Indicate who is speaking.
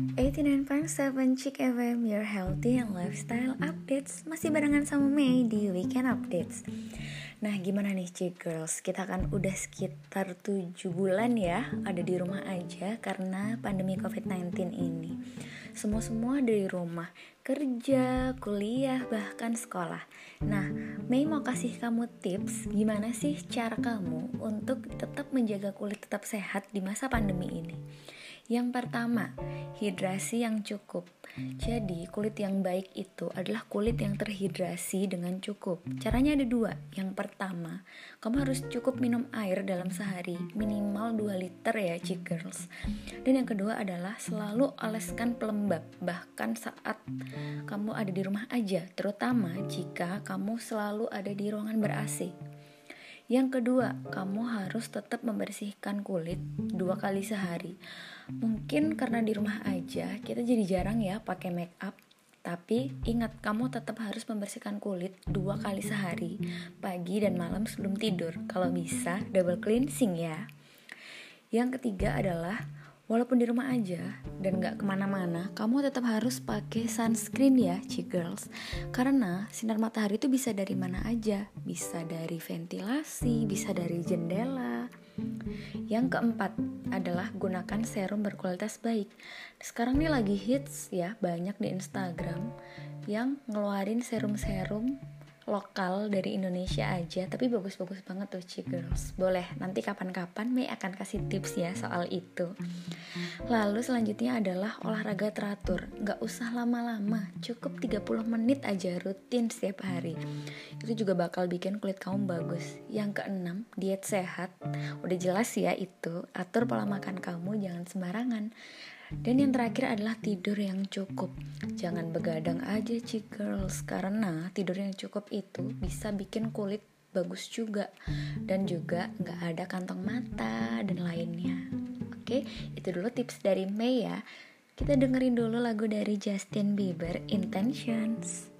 Speaker 1: 99.7 Chick FM Your Healthy and Lifestyle Updates. Masih barengan sama Mei di Weekend Updates. Nah gimana nih Chick Girls? Kita kan udah sekitar 7 bulan ya Ada di rumah aja karena pandemi COVID-19 ini. Semua-semua dari rumah Kerja, kuliah, bahkan sekolah. Nah Mei mau kasih kamu tips Gimana sih cara kamu untuk tetap menjaga kulit tetap sehat di masa pandemi ini yang pertama, hidrasi yang cukup. Jadi, kulit yang baik itu adalah kulit yang terhidrasi dengan cukup. Caranya ada dua. Yang pertama, kamu harus cukup minum air dalam sehari, minimal 2 liter ya, chick girls. Dan yang kedua adalah selalu oleskan pelembab, bahkan saat kamu ada di rumah aja, terutama jika kamu selalu ada di ruangan ber-AC. Yang kedua, kamu harus tetap membersihkan kulit dua kali sehari. Mungkin karena di rumah aja, kita jadi jarang ya pakai make up. Tapi ingat, kamu tetap harus membersihkan kulit dua kali sehari, pagi dan malam sebelum tidur. Kalau bisa, double cleansing ya. Yang ketiga adalah walaupun di rumah aja dan gak ke mana-mana, kamu tetap harus pakai sunscreen ya, girls. Karena sinar matahari itu bisa dari mana aja, bisa dari ventilasi, bisa dari jendela. Yang keempat adalah gunakan serum berkualitas baik. Sekarang ini lagi hits ya, banyak di Instagram yang ngeluarin serum-serum lokal dari Indonesia aja tapi bagus-bagus banget tuh Chick Girls. Boleh nanti kapan-kapan Mei akan kasih tips ya soal itu. Lalu selanjutnya adalah olahraga teratur. Nggak usah lama-lama cukup 30 menit aja rutin setiap hari. Itu juga bakal bikin kulit kamu bagus. Yang keenam diet sehat. Udah jelas ya itu atur pola makan kamu jangan sembarangan dan yang terakhir adalah tidur yang cukup. Jangan begadang aja, chick girls, karena tidur yang cukup itu bisa bikin kulit bagus juga dan juga nggak ada kantong mata dan lainnya. Oke, itu dulu tips dari Mei ya. Kita dengerin dulu lagu dari Justin Bieber, Intentions.